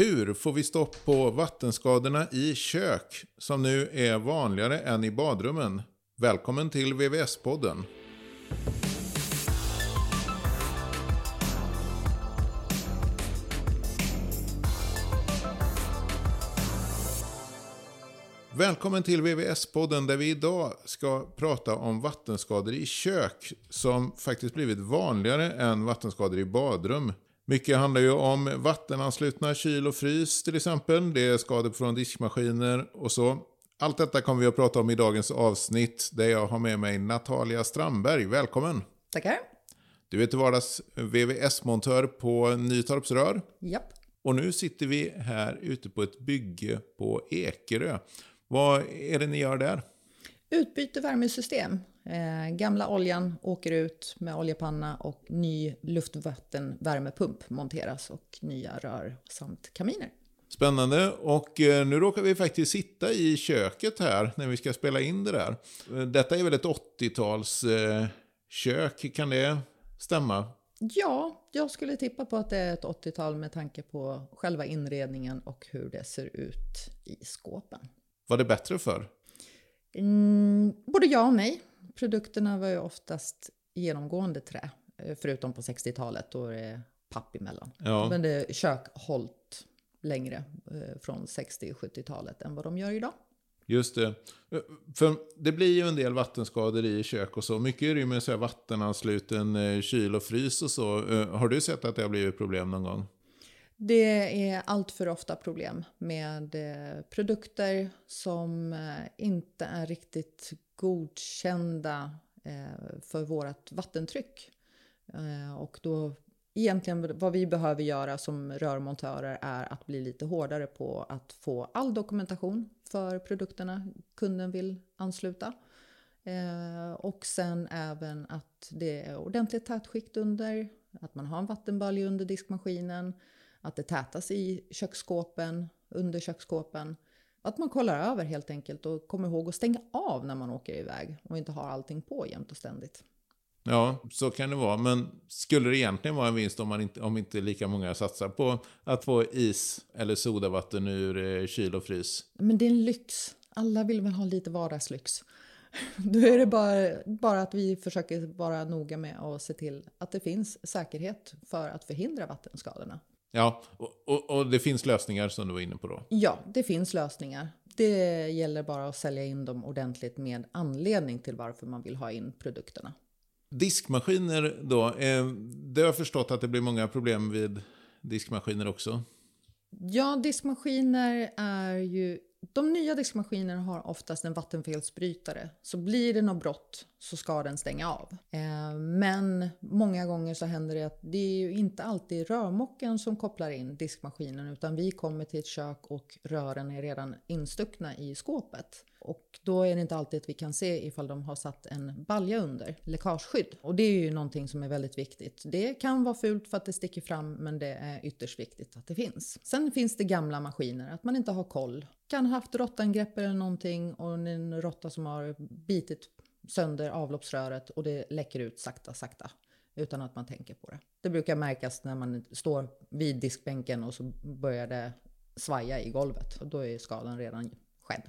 Hur får vi stopp på vattenskadorna i kök som nu är vanligare än i badrummen? Välkommen till VVS-podden. Välkommen till VVS-podden där vi idag ska prata om vattenskador i kök som faktiskt blivit vanligare än vattenskador i badrum. Mycket handlar ju om vattenanslutna kyl och frys till exempel. Det är skador från diskmaskiner och så. Allt detta kommer vi att prata om i dagens avsnitt där jag har med mig Natalia Strandberg. Välkommen! Tackar! Du är till vardags VVS-montör på Nytorps Rör. Japp. Och nu sitter vi här ute på ett bygge på Ekerö. Vad är det ni gör där? Utbyte värmesystem. Eh, gamla oljan åker ut med oljepanna och ny luftvattenvärmepump monteras och nya rör samt kaminer. Spännande. Och eh, nu råkar vi faktiskt sitta i köket här när vi ska spela in det där. Eh, detta är väl ett 80-tals eh, kök, kan det stämma? Ja, jag skulle tippa på att det är ett 80-tal med tanke på själva inredningen och hur det ser ut i skåpen. Var det bättre för? Mm, både ja och nej. Produkterna var ju oftast genomgående trä, eh, förutom på 60-talet då det är papp emellan. Ja. Men det kök hållt längre eh, från 60 och 70-talet än vad de gör idag. Just det. För det blir ju en del vattenskador i kök och så. Mycket är det ju med så här vattenansluten eh, kyl och frys och så. Har du sett att det har blivit problem någon gång? Det är allt för ofta problem med eh, produkter som eh, inte är riktigt godkända eh, för vårt vattentryck. Och då egentligen vad vi behöver göra som rörmontörer är att bli lite hårdare på att få all dokumentation för produkterna kunden vill ansluta. Och sen även att det är ordentligt tätskikt under, att man har en vattenbalja under diskmaskinen, att det tätas i köksskåpen, under köksskåpen. Att man kollar över helt enkelt och kommer ihåg att stänga av när man åker iväg och inte har allting på jämt och ständigt. Ja, så kan det vara. Men skulle det egentligen vara en vinst om, man inte, om inte lika många satsar på att få is eller sodavatten ur eh, kyl och frys? Men det är en lyx. Alla vill väl ha lite vardagslyx. Då är det bara, bara att vi försöker vara noga med att se till att det finns säkerhet för att förhindra vattenskadorna. Ja, och, och, och, det finns lösningar som du var inne på då? Ja, det finns lösningar. Det gäller bara att sälja in dem ordentligt med anledning till varför man vill ha in produkterna. Diskmaskiner då, eh, det har jag förstått att det blir många problem vid diskmaskiner också. Ja, diskmaskiner är ju de nya diskmaskinerna har oftast en vattenfelsbrytare. Så blir det något brott så ska den stänga av. Eh, men många gånger så händer det att det är ju inte alltid rörmocken som kopplar in diskmaskinen utan vi kommer till ett kök och rören är redan instuckna i skåpet. Och då är det inte alltid att vi kan se ifall de har satt en balja under, läckageskydd. Och det är ju någonting som är väldigt viktigt. Det kan vara fult för att det sticker fram men det är ytterst viktigt att det finns. Sen finns det gamla maskiner, att man inte har koll. Kan ha haft råttangrepp eller någonting och en råtta som har bitit sönder avloppsröret och det läcker ut sakta, sakta utan att man tänker på det. Det brukar märkas när man står vid diskbänken och så börjar det svaja i golvet och då är skadan redan skedd.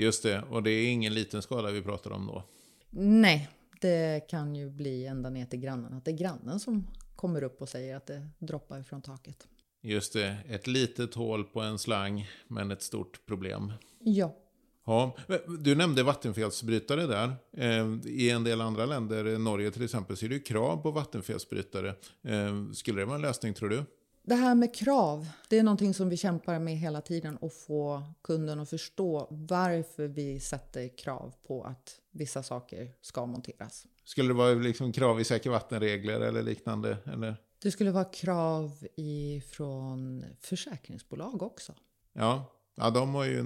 Just det, och det är ingen liten skada vi pratar om då? Nej, det kan ju bli ända ner till grannen. Att det är grannen som kommer upp och säger att det droppar från taket. Just det, ett litet hål på en slang, men ett stort problem. Ja. Ja, du nämnde vattenfelsbrytare där. Eh, I en del andra länder, Norge till exempel, så är det krav på vattenfelsbrytare. Eh, skulle det vara en lösning tror du? Det här med krav, det är någonting som vi kämpar med hela tiden och få kunden att förstå varför vi sätter krav på att vissa saker ska monteras. Skulle det vara liksom krav i säker vattenregler eller liknande? Eller? Det skulle vara krav ifrån försäkringsbolag också. Ja, ja de har ju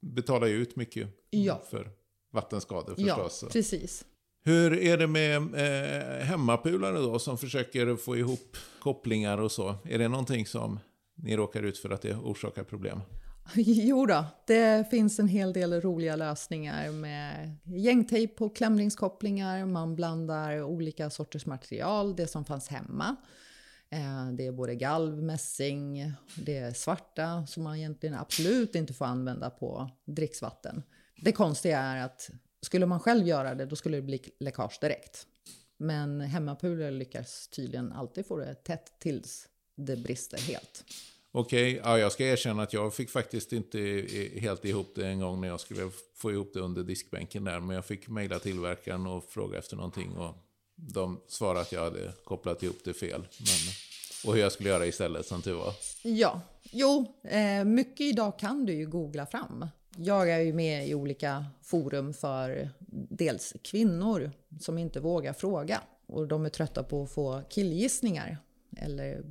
betalar ju ut mycket ja. för vattenskador förstås. Ja, precis. Hur är det med eh, hemmapulare då som försöker få ihop kopplingar och så? Är det någonting som ni råkar ut för att det orsakar problem? Jo då, det finns en hel del roliga lösningar med gängtejp på klämningskopplingar. Man blandar olika sorters material, det som fanns hemma. Eh, det är både galv, mässing, det är svarta som man egentligen absolut inte får använda på dricksvatten. Det konstiga är att skulle man själv göra det, då skulle det bli läckage direkt. Men hemmapooler lyckas tydligen alltid få det tätt tills det brister helt. Okej, okay, ja, jag ska erkänna att jag fick faktiskt inte helt ihop det en gång när jag skulle få ihop det under diskbänken där. Men jag fick mejla tillverkaren och fråga efter någonting. Och de svarade att jag hade kopplat ihop det fel. Men, och hur jag skulle göra istället, som tur var. Ja, jo, eh, mycket idag kan du ju googla fram. Jag är ju med i olika forum för dels kvinnor som inte vågar fråga och de är trötta på att få killgissningar eller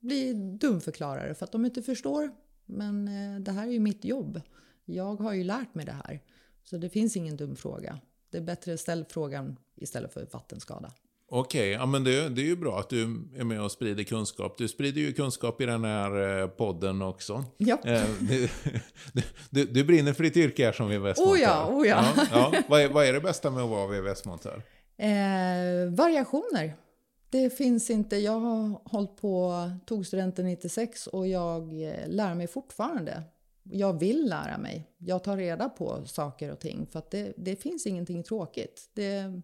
bli dumförklarade för att de inte förstår. Men eh, det här är ju mitt jobb. Jag har ju lärt mig det här. Så det finns ingen dum fråga. Det är bättre att ställa frågan istället för vattenskada. Okej, okay, ja, men det, det, är ju bra att du är med och sprider kunskap. Du sprider ju kunskap i den här eh, podden också. Ja. Du, du, du, brinner för ditt yrke här som VVS-montör. Oh ja, oh ja. ja, ja. Vad, är, vad, är, det bästa med att vara VVS-montör? Eh, variationer. Det finns inte. Jag har hållit på, tog studenten 96 och jag eh, lär mig fortfarande. Jag vill lära mig. Jag tar reda på saker och ting för att det, det finns ingenting tråkigt. Det,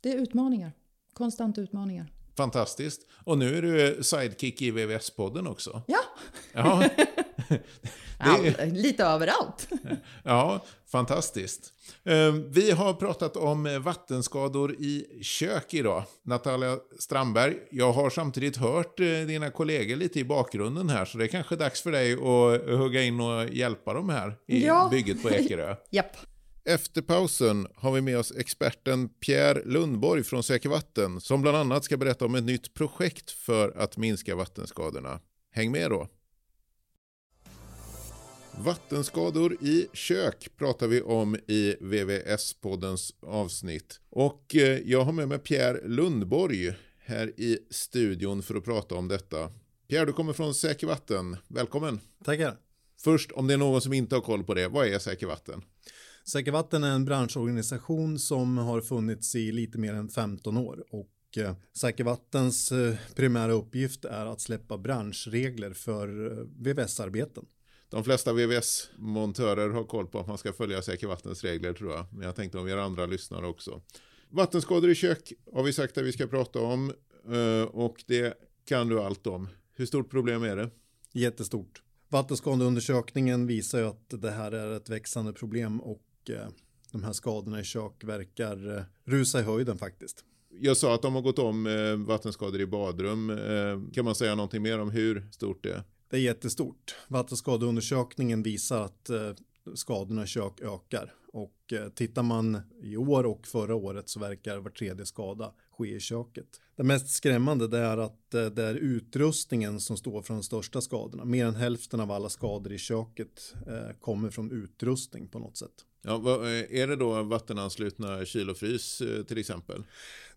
det är utmaningar. Konstanta utmaningar. Fantastiskt. Och nu är du sidekick i VVS-podden också. Ja. ja. All, lite överallt. ja, fantastiskt. Ehm, vi har pratat om vattenskador i kök idag. Natalia Strandberg, jag har samtidigt hört eh, dina kollegor lite i bakgrunden här, så det är kanske dags för dig att hugga in och hjälpa dem här i ja. bygget på Ekerö. Japp. Efter pausen har vi med oss experten Pierre Lundborg från Säker Vatten som bland annat ska berätta om ett nytt projekt för att minska vattenskadorna. Häng med då! Vattenskador i kök pratar vi om i VVS-poddens avsnitt. Och eh, jag har med mig Pierre Lundborg här i studion för att prata om detta. Pierre, du kommer från Säker Vatten. Välkommen! Tackar! Först, om det är någon som inte har koll på det, vad är Säker Vatten? Säker Vatten är en branschorganisation som har funnits i lite mer än 15 år och eh, Säker Vattens eh, primära uppgift är att släppa branschregler för VVS-arbeten de flesta VVS-montörer har koll på att man ska följa Säker Vattens regler tror jag. Men jag tänkte om vi har andra lyssnare också. Vattenskador i kök har vi sagt att vi ska prata om. Eh, och det kan du allt om. Hur stort problem är det? Jättestort. Vattenskadeundersökningen visar ju att det här är ett växande problem och eh, de här skadorna i kök verkar eh, rusa i höjden faktiskt. Jag sa att de har gått om vattenskador i badrum. Kan man säga någonting mer om hur stort det är? Det är jättestort. Vattenskadeundersökningen visar att eh, skadorna i kök ökar och eh, tittar man i år och förra året så verkar var tredje skada ske i köket. Det mest skrämmande är att eh, det är utrustningen som står för de största skadorna. Mer än hälften av alla skador i köket kommer från utrustning på något sätt. Ja, är det då vattenanslutna kyl och frys till exempel?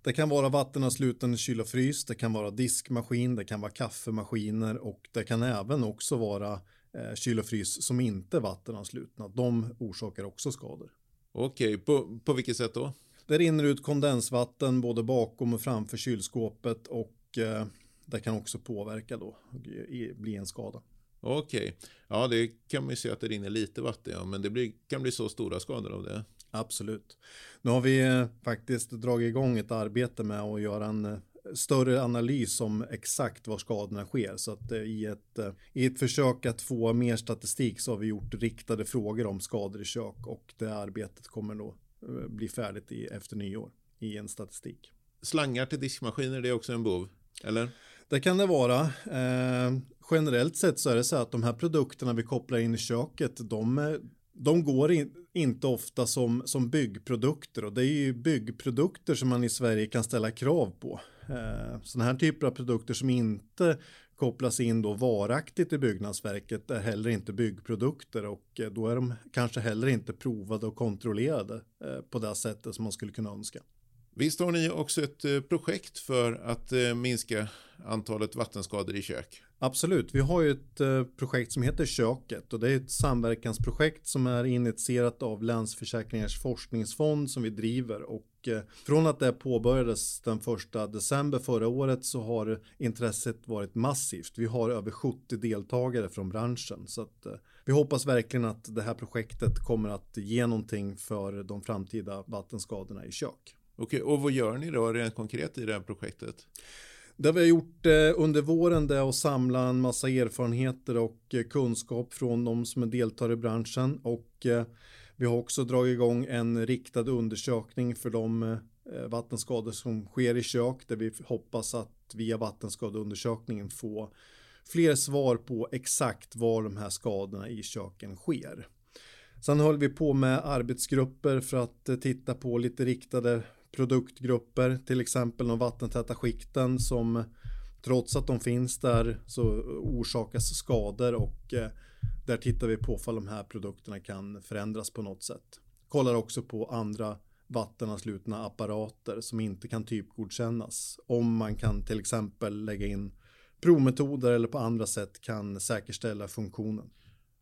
Det kan vara vattenansluten kyl och frys, det kan vara diskmaskin, det kan vara kaffemaskiner och det kan även också vara eh, kyl och frys som inte är vattenanslutna. De orsakar också skador. Okej, på, på vilket sätt då? Det rinner ut kondensvatten både bakom och framför kylskåpet och eh, det kan också påverka då, bli en skada. Okej, ja det kan man ju se att det rinner lite vatten, ja, men det blir, kan bli så stora skador av det. Absolut. Nu har vi eh, faktiskt dragit igång ett arbete med att göra en eh, större analys om exakt var skadorna sker. Så att eh, i ett, i ett försök att få mer statistik så har vi gjort riktade frågor om skador i kök och det arbetet kommer då bli färdigt i, efter nyår i en statistik. Slangar till diskmaskiner, det är också en bov, eller? Det kan det vara. Eh, generellt sett så är det så att de här produkterna vi kopplar in i köket, de, de går in, inte ofta som, som byggprodukter och det är ju byggprodukter som man i Sverige kan ställa krav på. Eh, sådana här typer av produkter som inte kopplas in då varaktigt i byggnadsverket är heller inte byggprodukter och eh, då är de kanske heller inte provade och kontrollerade eh, på det sättet som man skulle kunna önska. Visst har ni också ett eh, projekt för att eh, minska antalet vattenskador i kök? Absolut, vi har ju ett eh, projekt som heter Köket och det är ett samverkansprojekt som är initierat av Länsförsäkringars forskningsfond som vi driver och från att det påbörjades den första december förra året så har intresset varit massivt. Vi har över 70 deltagare från branschen så att vi hoppas verkligen att det här projektet kommer att ge någonting för de framtida vattenskadorna i kök. Okej, och vad gör ni då rent konkret i det här projektet? Det vi har gjort eh, under våren det är att samla en massa erfarenheter och eh, kunskap från de som är deltar i branschen och eh, vi har också dragit igång en riktad undersökning för de vattenskador som sker i kök där vi hoppas att via vattenskadeundersökningen få fler svar på exakt var de här skadorna i köken sker. Sen håller vi på med arbetsgrupper för att titta på lite riktade produktgrupper, till exempel de vattentäta skikten som trots att de finns där så orsakas skador och eh, där tittar vi på om de här produkterna kan förändras på något sätt. Kollar också på andra vattenanslutna apparater som inte kan typgodkännas. Om man kan till exempel lägga in provmetoder eller på andra sätt kan säkerställa funktionen.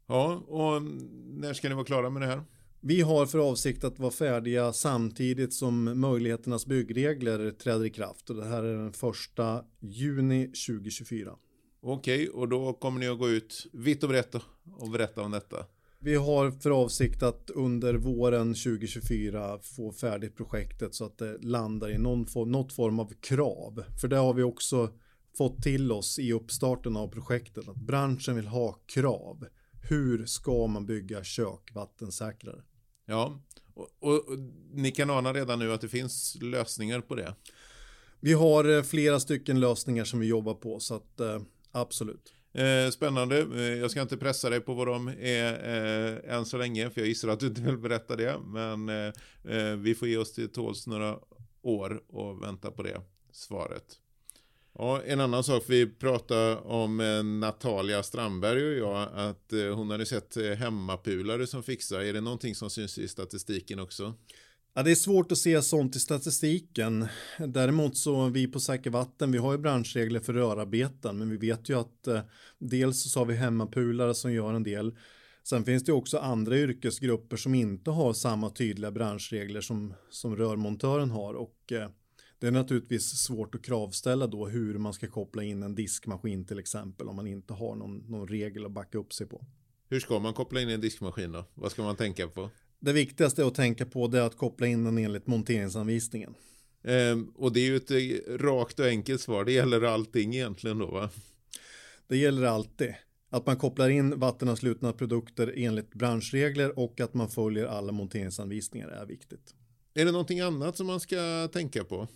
Ja, och när ska ni vara klara med det här? Vi har för avsikt att vara färdiga samtidigt som möjligheternas byggregler träder i kraft och det här är den första juni 2024. Okej, och då kommer ni att gå ut vitt och brett och berätta om detta? Vi har för avsikt att under våren 2024 få färdigt projektet så att det landar i någon form, något form av krav. För det har vi också fått till oss i uppstarten av projektet att branschen vill ha krav. Hur ska man bygga kök vattensäkrare? Ja, och, och, och, ni kan ana redan nu att det finns lösningar på det. Vi har eh, flera stycken lösningar som vi jobbar på så att eh, absolut. Eh, spännande. Jag ska inte pressa dig på vad de är eh, än så länge, för jag gissar att du inte vill berätta det. Men eh, vi får ge oss till tåls några år och vänta på det svaret. Ja, en annan sak, vi pratade om eh, Natalia Strandberg och jag, att eh, hon hade sett eh, hemmapulare som fixar. Är det någonting som syns i statistiken också? Ja, det är svårt att se sånt i statistiken. Däremot så vi på Säker Vatten, vi har ju branschregler för rörarbeten, men vi vet ju att eh, dels så har vi hemmapulare som gör en del. Sen finns det också andra yrkesgrupper som inte har samma tydliga branschregler som, som rörmontören har och eh, det är naturligtvis svårt att kravställa då hur man ska koppla in en diskmaskin till exempel om man inte har någon, någon regel att backa upp sig på. Hur ska man koppla in en diskmaskin då? Vad ska man tänka på? Det viktigaste att tänka på är att koppla in den enligt monteringsanvisningen. Ehm, och det är ju ett eh, rakt och enkelt svar. Det gäller allting egentligen då va? Det gäller alltid. Att man kopplar in vattenanslutna produkter enligt branschregler och att man följer alla monteringsanvisningar är viktigt. Är det någonting annat som man ska tänka på?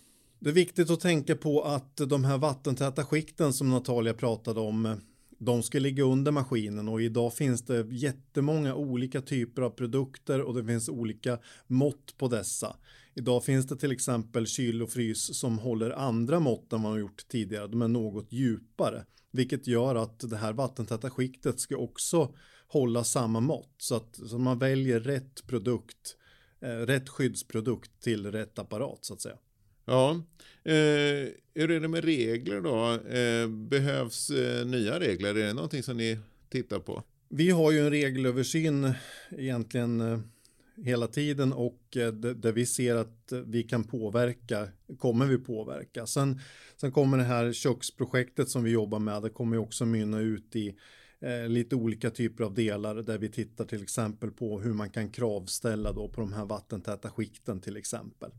Det är viktigt att tänka på att de här vattentäta skikten som Natalia pratade om, de ska ligga under maskinen och idag finns det jättemånga olika typer av produkter och det finns olika mått på dessa. Idag finns det till exempel kyl och frys som håller andra mått än man har gjort tidigare. De är något djupare, vilket gör att det här vattentäta skiktet ska också hålla samma mått så att, så man väljer rätt produkt, eh, rätt skyddsprodukt till rätt apparat så att säga. Ja, eh, hur är det med regler då? Eh, behövs eh, nya regler? Är det någonting som ni tittar på? Vi har ju en regelöversyn egentligen eh, hela tiden och eh, där vi ser att vi kan påverka, kommer vi påverka. Sen, sen kommer det här köksprojektet som vi jobbar med, det kommer ju också mynna ut i eh, lite olika typer av delar där vi tittar till exempel på hur man kan kravställa då på de här vattentäta skikten till exempel.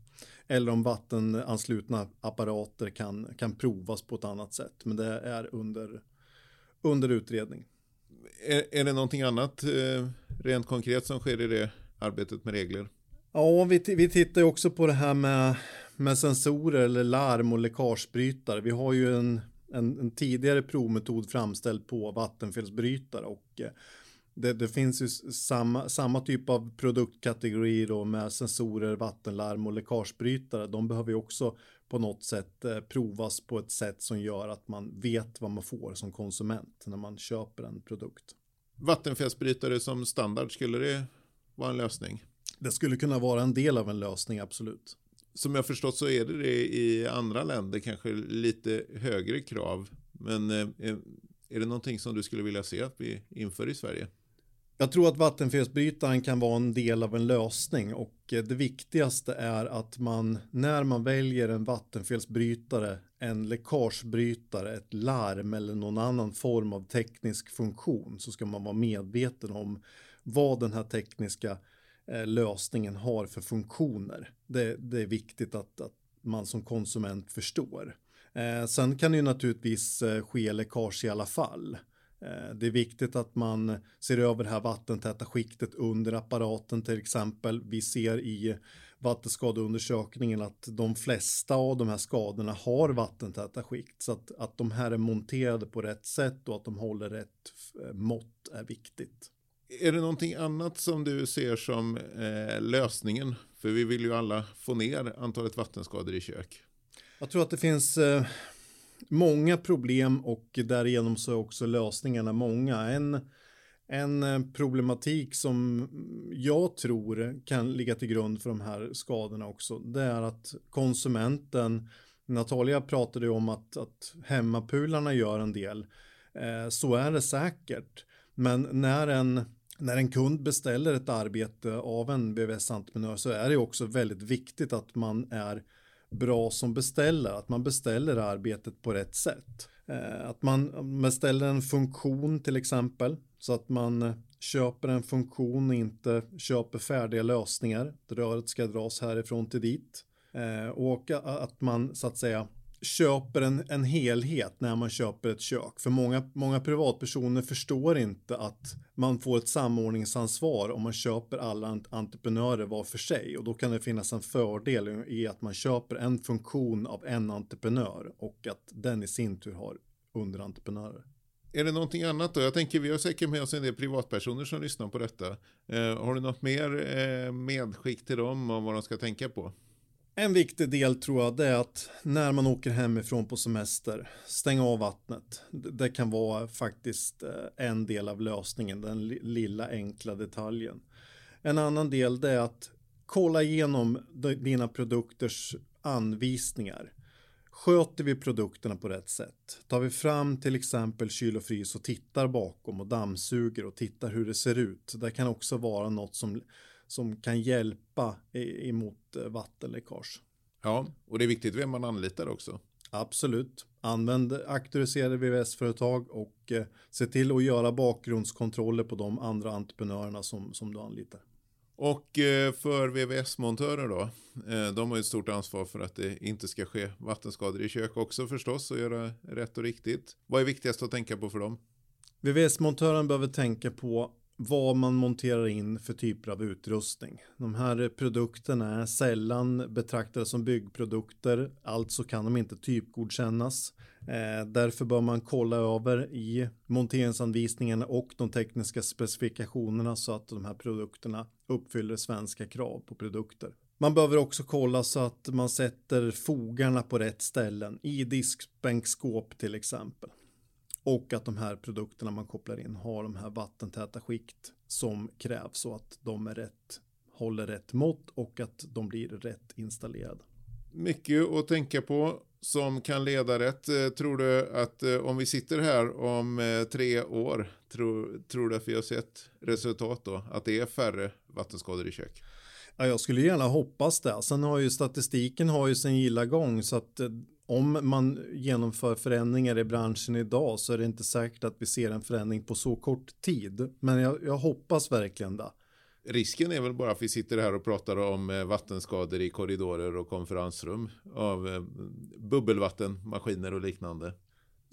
Eller om vattenanslutna apparater kan, kan provas på ett annat sätt. Men det är under, under utredning. Är, är det någonting annat eh, rent konkret som sker i det arbetet med regler? Ja, vi, vi tittar också på det här med, med sensorer eller larm och läckagebrytare. Vi har ju en en, en tidigare provmetod framställd på vattenfelsbrytare och eh, det, det, finns ju samma, samma typ av produktkategorier då med sensorer, vattenlarm och läckagebrytare. De behöver ju också på något sätt eh, provas på ett sätt som gör att man vet vad man får som konsument när man köper en produkt. Vattenfelsbrytare som standard, skulle det vara en lösning? Det skulle kunna vara en del av en lösning, absolut som jag förstått så är det det i andra länder, kanske lite högre krav. Men eh, eh, är det någonting som du skulle vilja se att vi inför i Sverige? Jag tror att vattenfelsbrytaren kan vara en del av en lösning och eh, det viktigaste är att man när man väljer en vattenfelsbrytare, en läckagebrytare, ett larm eller någon annan form av teknisk funktion så ska man vara medveten om vad den här tekniska eh, Eh, lösningen har för funktioner. Det, det är viktigt att, att, man som konsument förstår. Eh, sen kan det ju naturligtvis eh, ske läckage i alla fall. Eh, det är viktigt att man ser över det här vattentäta skiktet under apparaten till exempel. Vi ser i vattenskadeundersökningen att de flesta av de här skadorna har vattentäta skikt så att, att de här är monterade på rätt sätt och att de håller rätt eh, mått är viktigt. Är det någonting annat som du ser som eh, lösningen? För vi vill ju alla få ner antalet vattenskador i kök. Jag tror att det finns eh, många problem och därigenom så är också lösningarna många. En, en eh, problematik som jag tror kan ligga till grund för de här skadorna också, det är att konsumenten, Natalia pratade om att, att hemmapularna gör en del, eh, så är det säkert. Men när en, när en kund beställer ett arbete av en VVS-entreprenör så är det också väldigt viktigt att man är bra som beställare, att man beställer arbetet på rätt sätt. Eh, att man beställer en funktion till exempel, så att man eh, köper en funktion och inte köper färdiga lösningar. Röret ska dras härifrån till dit. Eh, och att man så att säga köper en, en helhet när man köper ett kök. För många, många privatpersoner förstår inte att man får ett samordningsansvar om man köper alla entreprenörer var för sig och då kan det finnas en fördel i att man köper en funktion av en entreprenör och att den i sin tur har underentreprenörer. Är det någonting annat då? Jag tänker vi har säkert med oss en del privatpersoner som lyssnar på detta. Eh, har du något mer eh, medskick till dem om vad de ska tänka på? En viktig del tror jag det är att när man åker hemifrån på semester, stänga av vattnet. Det kan vara faktiskt eh, en del av lösningen, den lilla enkla detaljen. En annan del det är att kolla igenom dina produkters anvisningar. Sköter vi produkterna på rätt sätt? Tar vi fram till exempel kyl och frys och tittar bakom och dammsuger och tittar hur det ser ut. Det kan också vara något som som kan hjälpa emot eh, vattenläckage. Ja, och det är viktigt vem man anlitar också. Absolut. Använd auktoriserade VVS-företag och eh, se till att göra bakgrundskontroller på de andra entreprenörerna som, som du anlitar. Och eh, för VVS-montörer då? De har ett stort ansvar för att det inte ska ske vattenskador i kök också förstås och göra rätt och riktigt. Vad är viktigast att tänka på för dem? VVS-montören behöver tänka på vad man monterar in för typer av utrustning. De här produkterna är sällan betraktade som byggprodukter, alltså kan de inte typgodkännas. Eh, därför bör man kolla över i monteringsanvisningarna och de tekniska specifikationerna så att de här produkterna uppfyller svenska krav på produkter. Man behöver också kolla så att man sätter fogarna på rätt ställen i diskbänkskåp till exempel. Och att de här produkterna man kopplar in har de här vattentäta skikt som krävs så att de är rätt, håller rätt mått och att de blir rätt installerade. Mycket att tänka på som kan leda rätt. Eh, tror du att eh, om vi sitter här om eh, tre år, tror, tror du att vi har sett resultat då? Att det är färre vattenskador i kök? Ja, jag skulle gärna hoppas det. Sen har ju statistiken har ju sin gilla gång så att om man genomför förändringar i branschen idag så är det inte säkert att vi ser en förändring på så kort tid. Men jag, jag hoppas verkligen det. Risken är väl bara att vi sitter här och pratar om eh, vattenskador i korridorer och konferensrum av eh, bubbelvattenmaskiner och liknande.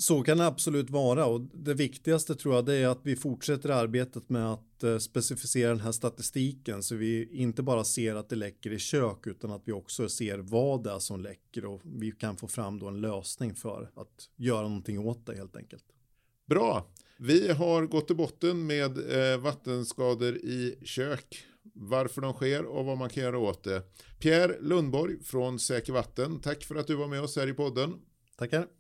Så kan det absolut vara och det viktigaste tror jag det är att vi fortsätter arbetet med att eh, specificera den här statistiken så vi inte bara ser att det läcker i kök utan att vi också ser vad det är som läcker och vi kan få fram då en lösning för att göra någonting åt det helt enkelt. Bra. Vi har gått till botten med eh, vattenskador i kök, varför de sker och vad man kan göra åt det. Pierre Lundborg från Säker Vatten, tack för att du var med oss här i podden. Tackar.